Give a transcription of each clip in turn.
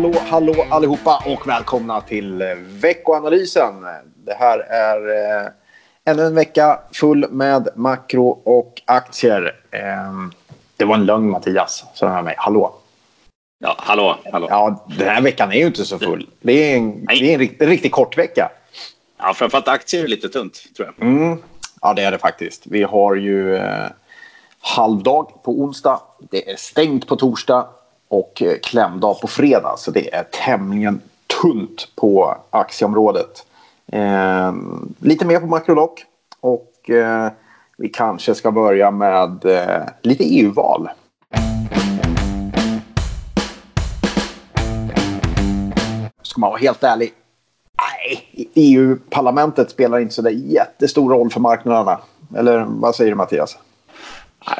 Hallå, hallå allihopa och välkomna till veckoanalysen. Det här är eh, ännu en vecka full med makro och aktier. Eh, det var en lögn Mattias, sa med mig. Hallå. Ja, hallå, hallå. Ja, den här veckan är ju inte så full. Det är en, det är en, riktigt, en riktigt kort vecka. Ja, framförallt aktier är lite tunt, tror jag. Mm. Ja, det är det faktiskt. Vi har ju eh, halvdag på onsdag. Det är stängt på torsdag och eh, klämdag på fredag. Så det är tämligen tunt på aktieområdet. Eh, lite mer på makrolock och eh, vi kanske ska börja med eh, lite EU-val. Ska man vara helt ärlig. Nej, EU-parlamentet spelar inte så där jättestor roll för marknaderna. Eller vad säger du Mattias?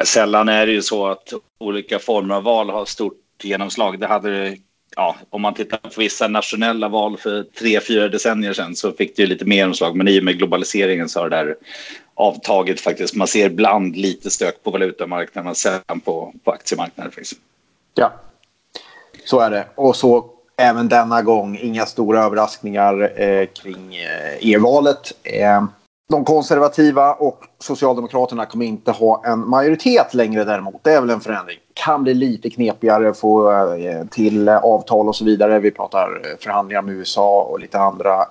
Sällan är det ju så att olika former av val har stort genomslag. Det hade ja, om man tittar på vissa nationella val för tre, fyra decennier sedan så fick det ju lite mer genomslag. Men i och med globaliseringen så har det där avtagit faktiskt. Man ser ibland lite stök på valutamarknaden, sällan på, på aktiemarknaden. Faktiskt. Ja, så är det. Och så även denna gång inga stora överraskningar eh, kring eh, EU-valet. Eh, de konservativa och Socialdemokraterna kommer inte ha en majoritet längre däremot. Det är väl en förändring. Kan bli lite knepigare att få eh, till eh, avtal och så vidare. Vi pratar eh, förhandlingar med USA och lite andra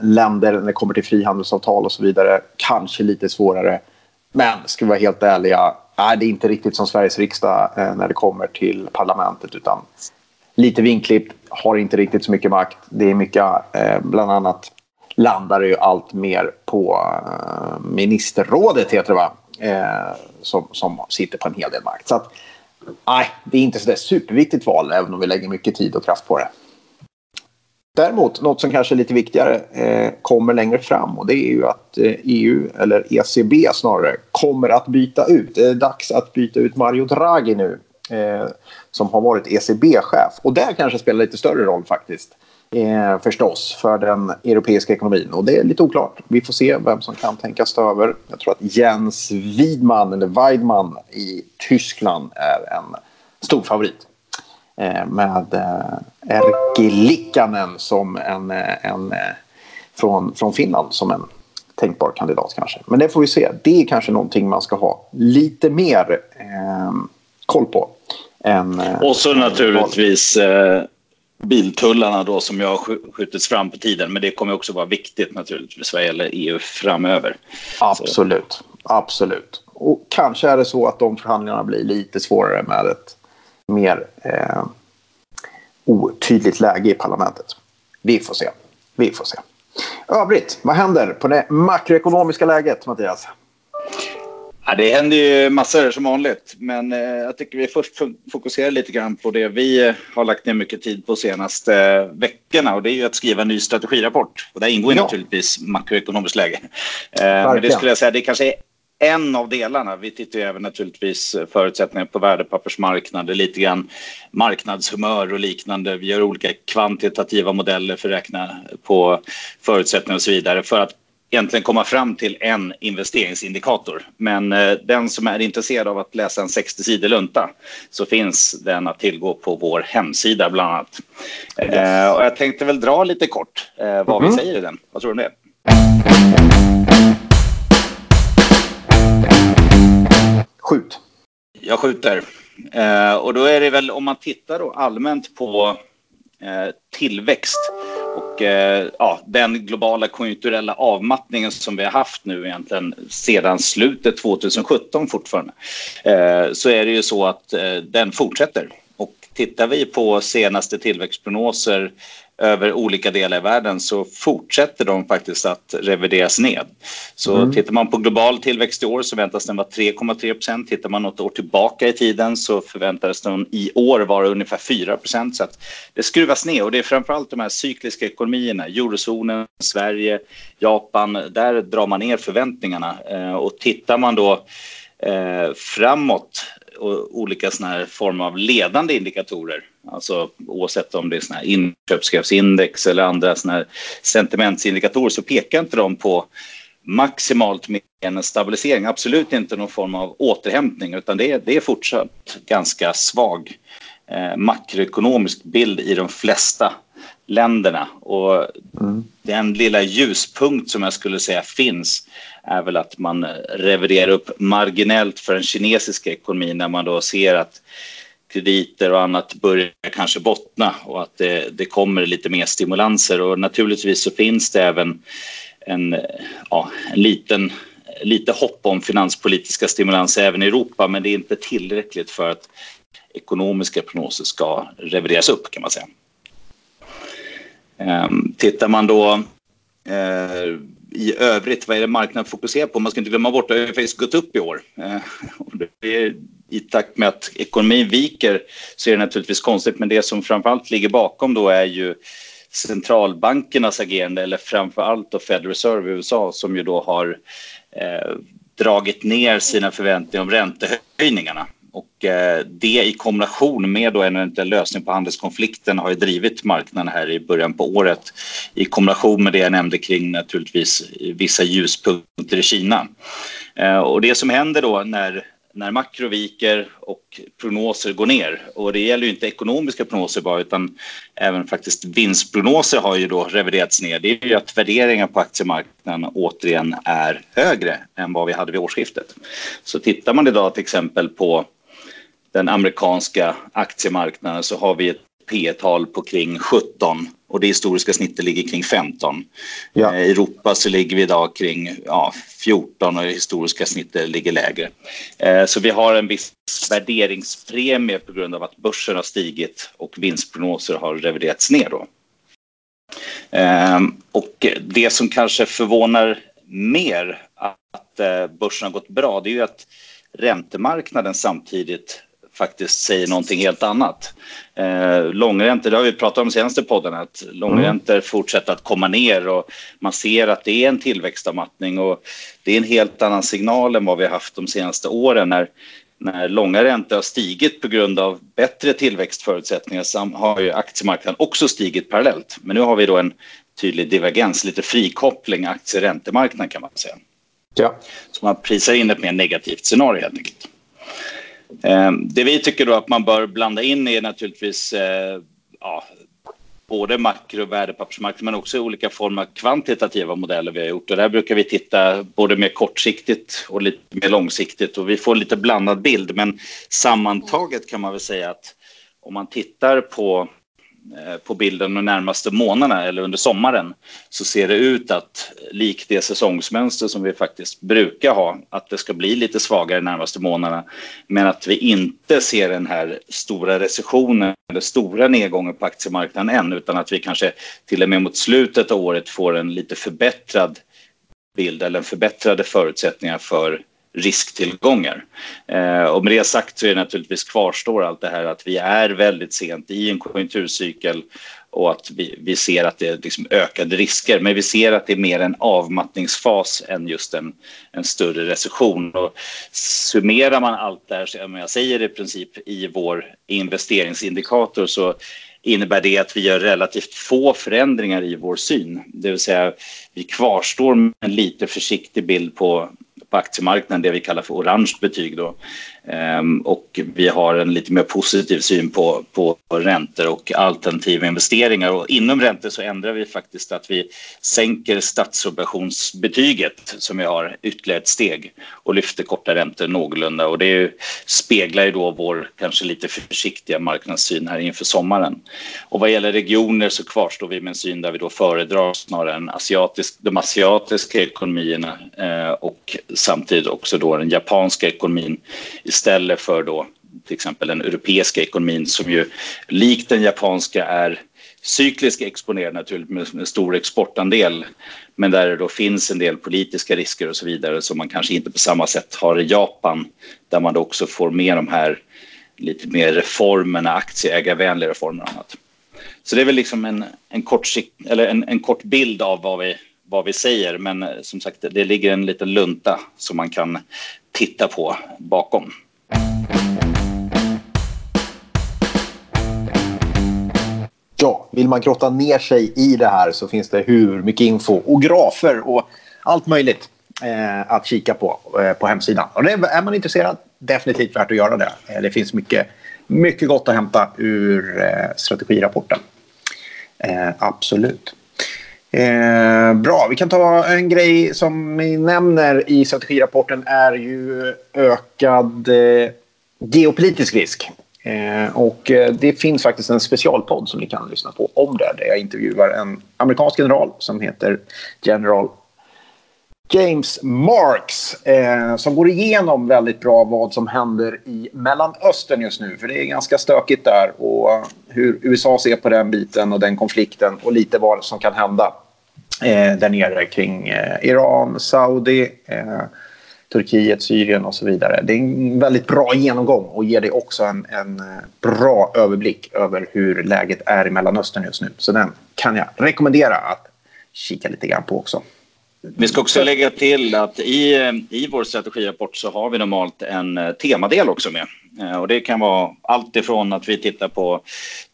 länder när det kommer till frihandelsavtal och så vidare. Kanske lite svårare. Men ska vi vara helt ärliga, är det inte riktigt som Sveriges riksdag när det kommer till parlamentet utan lite vinklippt, har inte riktigt så mycket makt. Det är mycket, bland annat landar det ju allt mer på eh, ministerrådet, heter det va? Eh, som, som sitter på en hel del makt. Så att, nej, det är inte så där superviktigt val, även om vi lägger mycket tid och kraft på det. Däremot, något som kanske är lite viktigare eh, kommer längre fram och det är ju att eh, EU, eller ECB snarare, kommer att byta ut. Det är dags att byta ut Mario Draghi nu, eh, som har varit ECB-chef. Och det kanske spelar lite större roll faktiskt eh, förstås för den europeiska ekonomin. Och det är lite oklart. Vi får se vem som kan tänkas ta över. Jag tror att Jens Widman, eller Weidmann i Tyskland är en stor favorit. Eh, med eh, Erkki Likkanen som en, eh, en, eh, från, från Finland som en tänkbar kandidat kanske. Men det får vi se. Det är kanske någonting man ska ha lite mer eh, koll på. Än, eh, och så naturligtvis eh, biltullarna då som jag har skjutits fram på tiden. Men det kommer också vara viktigt naturligtvis vad gäller EU framöver. Absolut, Så. absolut. Och kanske är det så att de förhandlingarna blir lite svårare med ett mer eh, otydligt läge i parlamentet. Vi får se. Vi får se. Övrigt, vad händer på det makroekonomiska läget, Mattias? Ja, det händer ju massor som vanligt, men eh, jag tycker vi först fokuserar lite grann på det vi eh, har lagt ner mycket tid på senaste eh, veckorna och det är ju att skriva en ny strategirapport. Och där ingår ja. naturligtvis makroekonomiskt läge. Eh, men det skulle jag säga, det kanske är en av delarna. Vi tittar ju även naturligtvis förutsättningar på värdepappersmarknader, lite grann marknadshumör och liknande. Vi gör olika kvantitativa modeller för att räkna på förutsättningar och så vidare för att egentligen komma fram till en investeringsindikator. Men eh, den som är intresserad av att läsa en 60 sidor lunta så finns den att tillgå på vår hemsida bland annat. Eh, och jag tänkte väl dra lite kort eh, vad mm. vi säger i den. Vad tror du om det? Skjut. Jag skjuter. Eh, och då är det väl om man tittar då allmänt på eh, tillväxt och eh, ja, den globala konjunkturella avmattningen som vi har haft nu egentligen sedan slutet 2017 fortfarande eh, så är det ju så att eh, den fortsätter. Och tittar vi på senaste tillväxtprognoser över olika delar i världen så fortsätter de faktiskt att revideras ned. Så mm. tittar man på global tillväxt i år så väntas den vara 3,3 procent. Tittar man något år tillbaka i tiden så förväntades den i år vara ungefär 4 procent. Så det skruvas ner och det är framförallt de här cykliska ekonomierna, eurozonen, Sverige, Japan, där drar man ner förväntningarna. Eh, och tittar man då eh, framåt och olika såna här former av ledande indikatorer. Alltså oavsett om det är såna här inköpschefsindex eller andra såna här sentimentsindikatorer så pekar inte de på maximalt än en stabilisering. Absolut inte någon form av återhämtning utan det är, det är fortsatt ganska svag eh, makroekonomisk bild i de flesta länderna. Och mm. den lilla ljuspunkt som jag skulle säga finns är väl att man reviderar upp marginellt för den kinesiska ekonomin när man då ser att krediter och annat börjar kanske bottna och att det, det kommer lite mer stimulanser. Och naturligtvis så finns det även en, ja, en liten lite hopp om finanspolitiska stimulanser även i Europa men det är inte tillräckligt för att ekonomiska prognoser ska revideras upp kan man säga. Ehm, tittar man då eh, i övrigt, vad är det marknaden fokuserar på? Man ska inte glömma bort att det har faktiskt gått upp i år. Eh, i takt med att ekonomin viker så är det naturligtvis konstigt, men det som framförallt ligger bakom då är ju centralbankernas agerande, eller framförallt då Federal Reserve i USA som ju då har eh, dragit ner sina förväntningar om räntehöjningarna. Och eh, det i kombination med då en eventuell lösning på handelskonflikten har ju drivit marknaden här i början på året i kombination med det jag nämnde kring naturligtvis vissa ljuspunkter i Kina. Eh, och det som händer då när när makro viker och prognoser går ner. Och det gäller ju inte ekonomiska prognoser bara utan även faktiskt vinstprognoser har ju då reviderats ner. Det är ju att värderingar på aktiemarknaden återigen är högre än vad vi hade vid årsskiftet. Så tittar man idag till exempel på den amerikanska aktiemarknaden så har vi ett P tal på kring 17 och det historiska snittet ligger kring 15. Ja. Eh, I Europa så ligger vi idag kring ja, 14 och det historiska snittet ligger lägre. Eh, så vi har en viss värderingspremie på grund av att börsen har stigit och vinstprognoser har reviderats ner. Då. Ehm, och det som kanske förvånar mer att eh, börsen har gått bra det är ju att räntemarknaden samtidigt faktiskt säger någonting helt annat. Eh, långräntor, det har vi pratat om senaste poddarna, att långräntor mm. fortsätter att komma ner och man ser att det är en tillväxtavmattning och det är en helt annan signal än vad vi har haft de senaste åren när, när långa räntor har stigit på grund av bättre tillväxtförutsättningar så har ju aktiemarknaden också stigit parallellt. Men nu har vi då en tydlig divergens, lite frikoppling aktie-räntemarknaden kan man säga. Ja. Så man prisar in ett mer negativt scenario helt enkelt. Ehm, det vi tycker då att man bör blanda in är naturligtvis eh, ja, både makro och värdepappersmarknaden men också olika former av kvantitativa modeller vi har gjort. Och där brukar vi titta både mer kortsiktigt och lite mer långsiktigt och vi får lite blandad bild. Men sammantaget kan man väl säga att om man tittar på Eh, på bilden de närmaste månaderna eller under sommaren så ser det ut att likt det säsongsmönster som vi faktiskt brukar ha, att det ska bli lite svagare de närmaste månaderna. Men att vi inte ser den här stora recessionen eller stora nedgången på aktiemarknaden än, utan att vi kanske till och med mot slutet av året får en lite förbättrad bild eller förbättrade förutsättningar för risktillgångar. Eh, och med det sagt så är det naturligtvis kvarstår allt det här att vi är väldigt sent i en konjunkturcykel och att vi, vi ser att det är liksom ökade risker. Men vi ser att det är mer en avmattningsfas än just en, en större recession. Och summerar man allt det här, som jag säger i princip i vår investeringsindikator så innebär det att vi gör relativt få förändringar i vår syn. Det vill säga vi kvarstår med en lite försiktig bild på på aktiemarknaden, det vi kallar för orange betyg. Då. Ehm, och vi har en lite mer positiv syn på, på räntor och alternativa investeringar. Och inom räntor så ändrar vi faktiskt att vi sänker statssubventionsbetyget som vi har ytterligare ett steg och lyfter korta räntor någorlunda. Och det speglar ju då vår kanske lite försiktiga marknadssyn här inför sommaren. Och vad gäller regioner så kvarstår vi med en syn där vi då föredrar snarare en asiatisk, de asiatiska ekonomierna eh, och samtidigt också då den japanska ekonomin istället för då till exempel den europeiska ekonomin som ju likt den japanska är cykliskt exponerad naturligtvis med stor exportandel men där det då finns en del politiska risker och så vidare som man kanske inte på samma sätt har i Japan där man då också får med de här lite mer reformerna, aktieägarvänliga reformer och annat. Så det är väl liksom en, en, kort, eller en, en kort bild av vad vi, vad vi säger men eh, som sagt det ligger en liten lunta som man kan titta på bakom. Ja, vill man grotta ner sig i det här så finns det hur mycket info och grafer och allt möjligt eh, att kika på eh, på hemsidan. Och det, är man intresserad, definitivt värt att göra det. Eh, det finns mycket, mycket gott att hämta ur eh, strategirapporten. Eh, absolut. Eh, bra, vi kan ta en grej som vi nämner i strategirapporten är ju ökad eh, geopolitisk risk. Eh, och eh, det finns faktiskt en specialpodd som ni kan lyssna på om det där jag intervjuar en amerikansk general som heter General James Marks eh, som går igenom väldigt bra vad som händer i Mellanöstern just nu. För det är ganska stökigt där och eh, hur USA ser på den biten och den konflikten och lite vad som kan hända eh, där nere kring eh, Iran, Saudi, eh, Turkiet, Syrien och så vidare. Det är en väldigt bra genomgång och ger dig också en, en eh, bra överblick över hur läget är i Mellanöstern just nu. Så den kan jag rekommendera att kika lite grann på också. Vi ska också lägga till att i, i vår strategirapport så har vi normalt en eh, temadel också med. Eh, och det kan vara allt ifrån att vi tittar på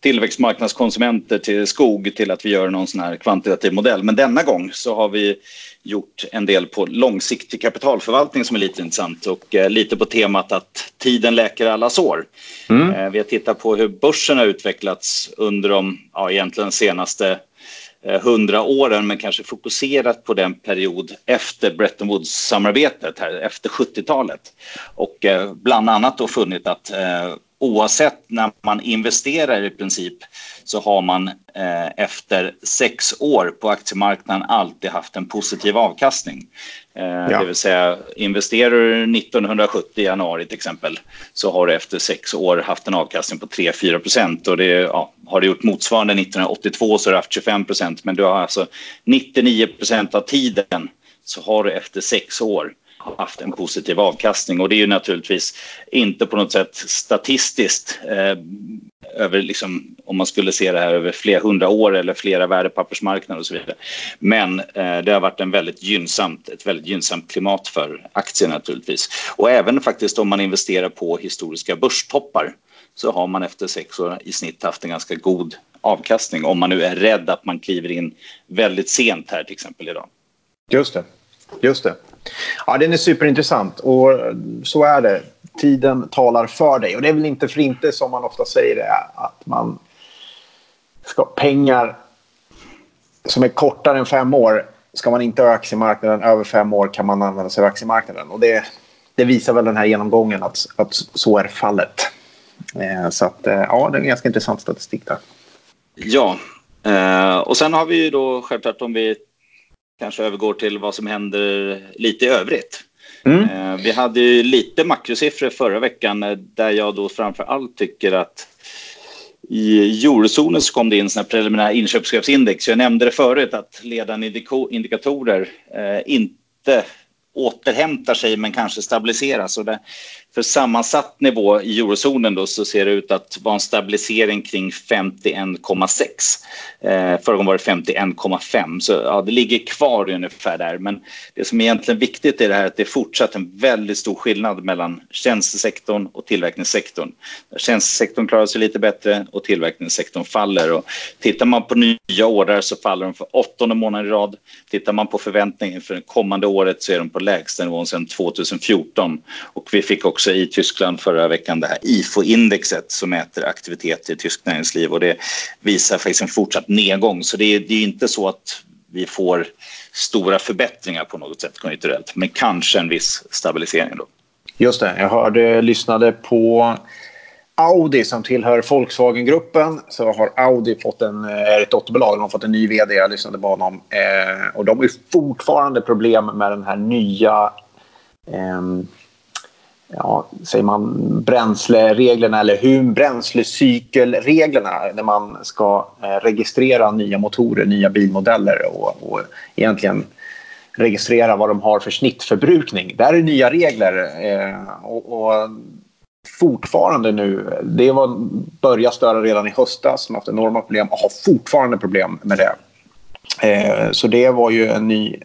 tillväxtmarknadskonsumenter till skog till att vi gör någon sån här kvantitativ modell. Men denna gång så har vi gjort en del på långsiktig kapitalförvaltning som är lite intressant och eh, lite på temat att tiden läker alla sår. Mm. Vi har tittat på hur börsen har utvecklats under de ja, egentligen senaste Eh, Eh, hundra åren men kanske fokuserat på den period efter Bretton Woods-samarbetet, här, efter 70-talet. Och eh, bland annat då funnit att eh, oavsett när man investerar i princip så har man eh, efter sex år på aktiemarknaden alltid haft en positiv avkastning. Eh, ja. Det vill säga investerar du 1970 i januari till exempel så har du efter sex år haft en avkastning på 3-4 procent och det ja, har du gjort motsvarande 1982 så har du haft 25 procent men du har alltså 99 procent av tiden så har du efter sex år haft en positiv avkastning och det är ju naturligtvis inte på något sätt statistiskt eh, över liksom, om man skulle se det här över flera hundra år eller flera värdepappersmarknader och så vidare. Men eh, det har varit en väldigt gynnsamt, ett väldigt gynnsamt klimat för aktier naturligtvis. Och även faktiskt om man investerar på historiska börstoppar så har man efter sex år i snitt haft en ganska god avkastning om man nu är rädd att man kliver in väldigt sent här till exempel idag. Just det. Just det. Ja, den är superintressant och så är det. Tiden talar för dig. Och det är väl inte för inte som man ofta säger det, att man ska pengar som är kortare än fem år ska man inte ha aktiemarknaden. Över fem år kan man använda sig av aktiemarknaden. Och det, det visar väl den här genomgången att, att så är fallet. Eh, så att, eh, ja, det är en ganska intressant statistik där. Ja, eh, och sen har vi ju då självklart om vi kanske övergår till vad som händer lite i övrigt. Mm. Eh, vi hade ju lite makrosiffror förra veckan eh, där jag då framför allt tycker att i eurozonen så kom det in såna preliminära inköpschefsindex. Jag nämnde det förut att ledande indikatorer eh, inte återhämtar sig men kanske stabiliseras. Och det, för sammansatt nivå i eurozonen då så ser det ut att vara en stabilisering kring 51,6. Eh, förra gången var det 51,5 så ja, det ligger kvar ungefär där. Men det som är egentligen viktigt är det här att det är fortsatt en väldigt stor skillnad mellan tjänstesektorn och tillverkningssektorn. Tjänstesektorn klarar sig lite bättre och tillverkningssektorn faller. Och tittar man på nya order så faller de för åttonde månaden i rad. Tittar man på förväntningen för det kommande året så är de på lägsta nivån sedan 2014. Och vi fick också i Tyskland förra veckan det här IFO-indexet som mäter aktivitet i tyskt näringsliv och det visar faktiskt en fortsatt nedgång. Så det är, det är inte så att vi får stora förbättringar på något sätt konjunkturellt, men kanske en viss stabilisering då. Just det, jag hörde, lyssnade på Audi som tillhör Volkswagen-gruppen så har Audi fått en, är ett dotterbolag, de har fått en ny vd, jag lyssnade på honom. Eh, och de har fortfarande problem med den här nya eh, ja, säger man, bränslereglerna eller hur bränslecykelreglerna när man ska eh, registrera nya motorer, nya bilmodeller och, och egentligen registrera vad de har för snittförbrukning. Där är nya regler eh, och, och, fortfarande nu, det var, började störa redan i höstas, som haft enorma problem och har fortfarande problem med det. Eh, så det var ju en ny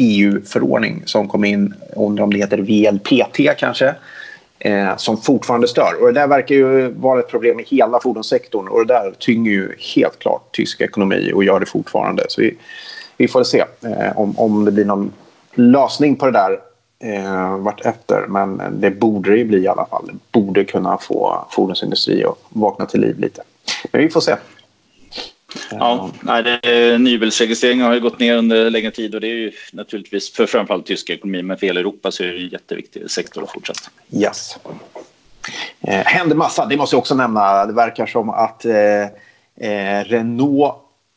EU-förordning som kom in, undrar om det heter VLPT kanske, eh, som fortfarande stör. Och det där verkar ju vara ett problem i hela fordonssektorn och det där tynger ju helt klart tysk ekonomi och gör det fortfarande. Så vi, vi får se eh, om, om det blir någon lösning på det där eh, vartefter. Men det borde det ju bli i alla fall. Det borde kunna få fordonsindustri att vakna till liv lite. Men vi får se. Ja, nej, det, nybilsregistreringen har ju gått ner under längre tid och det är ju naturligtvis för framförallt tysk ekonomi men för hela Europa så är det en jätteviktig sektor att fortsätta. Yes. Eh, händer massa, det måste jag också nämna. Det verkar som att eh, eh, Renault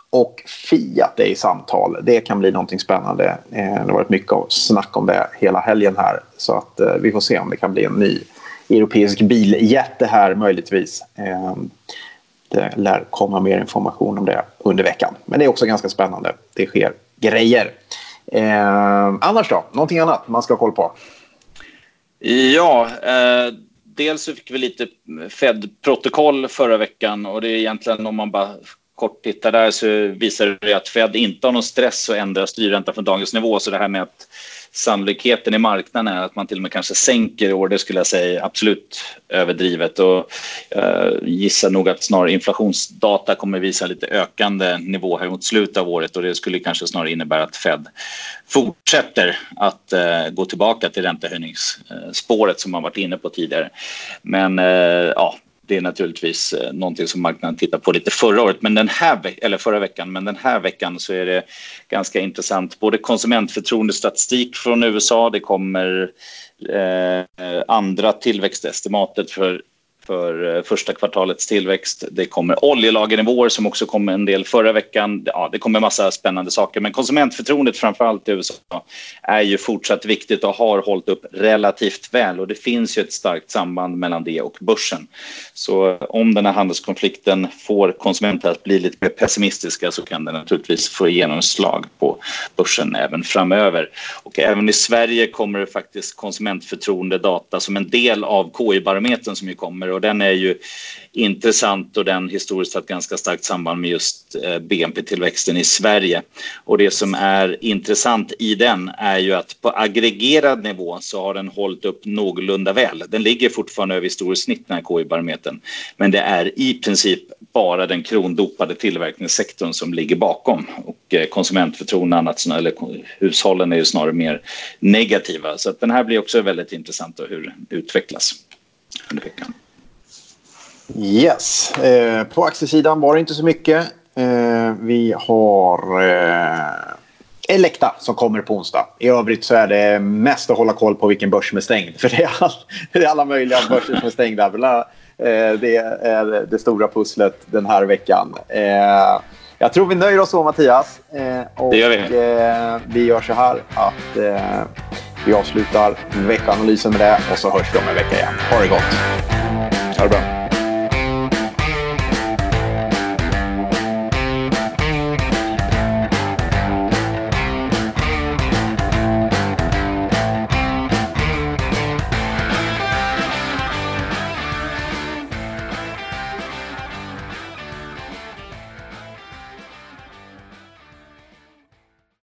och Fiat är i samtal. Det kan bli någonting spännande. Eh, det har varit mycket snack om det hela helgen här. Så att eh, vi får se om det kan bli en ny europeisk biljätte här möjligtvis. Det lär komma mer information om det under veckan. Men det är också ganska spännande. Det sker grejer. Eh, annars då? Någonting annat man ska ha koll på? Ja, eh, dels fick vi lite Fed-protokoll förra veckan och det är egentligen om man bara kort tittar där så visar det att Fed inte har någon stress att ändra styrräntan från dagens nivå. Så det här med att sannolikheten i marknaden är att man till och med kanske sänker i år, skulle jag säga absolut överdrivet. Och eh, gissar nog att snarare inflationsdata kommer visa lite ökande nivå här mot slutet av året och det skulle kanske snarare innebära att Fed fortsätter att eh, gå tillbaka till räntehöjningsspåret som man varit inne på tidigare. Men eh, ja, det är naturligtvis eh, någonting som marknaden tittar på lite förra året, men den här eller förra veckan, men den här veckan så är det ganska intressant. Både konsumentförtroendestatistik från USA, det kommer eh, andra tillväxtestimatet för för eh, första kvartalets tillväxt. Det kommer oljelagernivåer som också kom en del förra veckan. Ja, det kommer massa spännande saker, men konsumentförtroendet framför allt i USA är ju fortsatt viktigt och har hållit upp relativt väl och det finns ju ett starkt samband mellan det och börsen. Så eh, om den här handelskonflikten får konsumenter att bli lite mer pessimistiska så kan det naturligtvis få genomslag på börsen även framöver. Och även i Sverige kommer det faktiskt konsumentförtroendedata som en del av KI-barometern som ju kommer och den är ju intressant och den historiskt har ett ganska starkt samband med just eh, BNP-tillväxten i Sverige. Och det som är intressant i den är ju att på aggregerad nivå så har den hållit upp någorlunda väl. Den ligger fortfarande över historiskt snitt den här KI-barometern. Men det är i princip bara den krondopade tillverkningssektorn som ligger bakom och eh, konsumentförtroende annat, eller hushållen är ju snarare mer negativa. Så att den här blir också väldigt intressant och hur den utvecklas under veckan. Yes. Eh, på aktiesidan var det inte så mycket. Eh, vi har eh, Elekta som kommer på onsdag. I övrigt så är det mest att hålla koll på vilken börs som är stängd. För det är, all, det är alla möjliga börser som är stängda. Eh, det är det stora pusslet den här veckan. Eh, jag tror vi nöjer oss så, Mattias. Eh, och, det gör vi. vi gör så här att vi avslutar veckanalysen med det och så hörs vi om en vecka igen. Ha det gott! Ha det bra.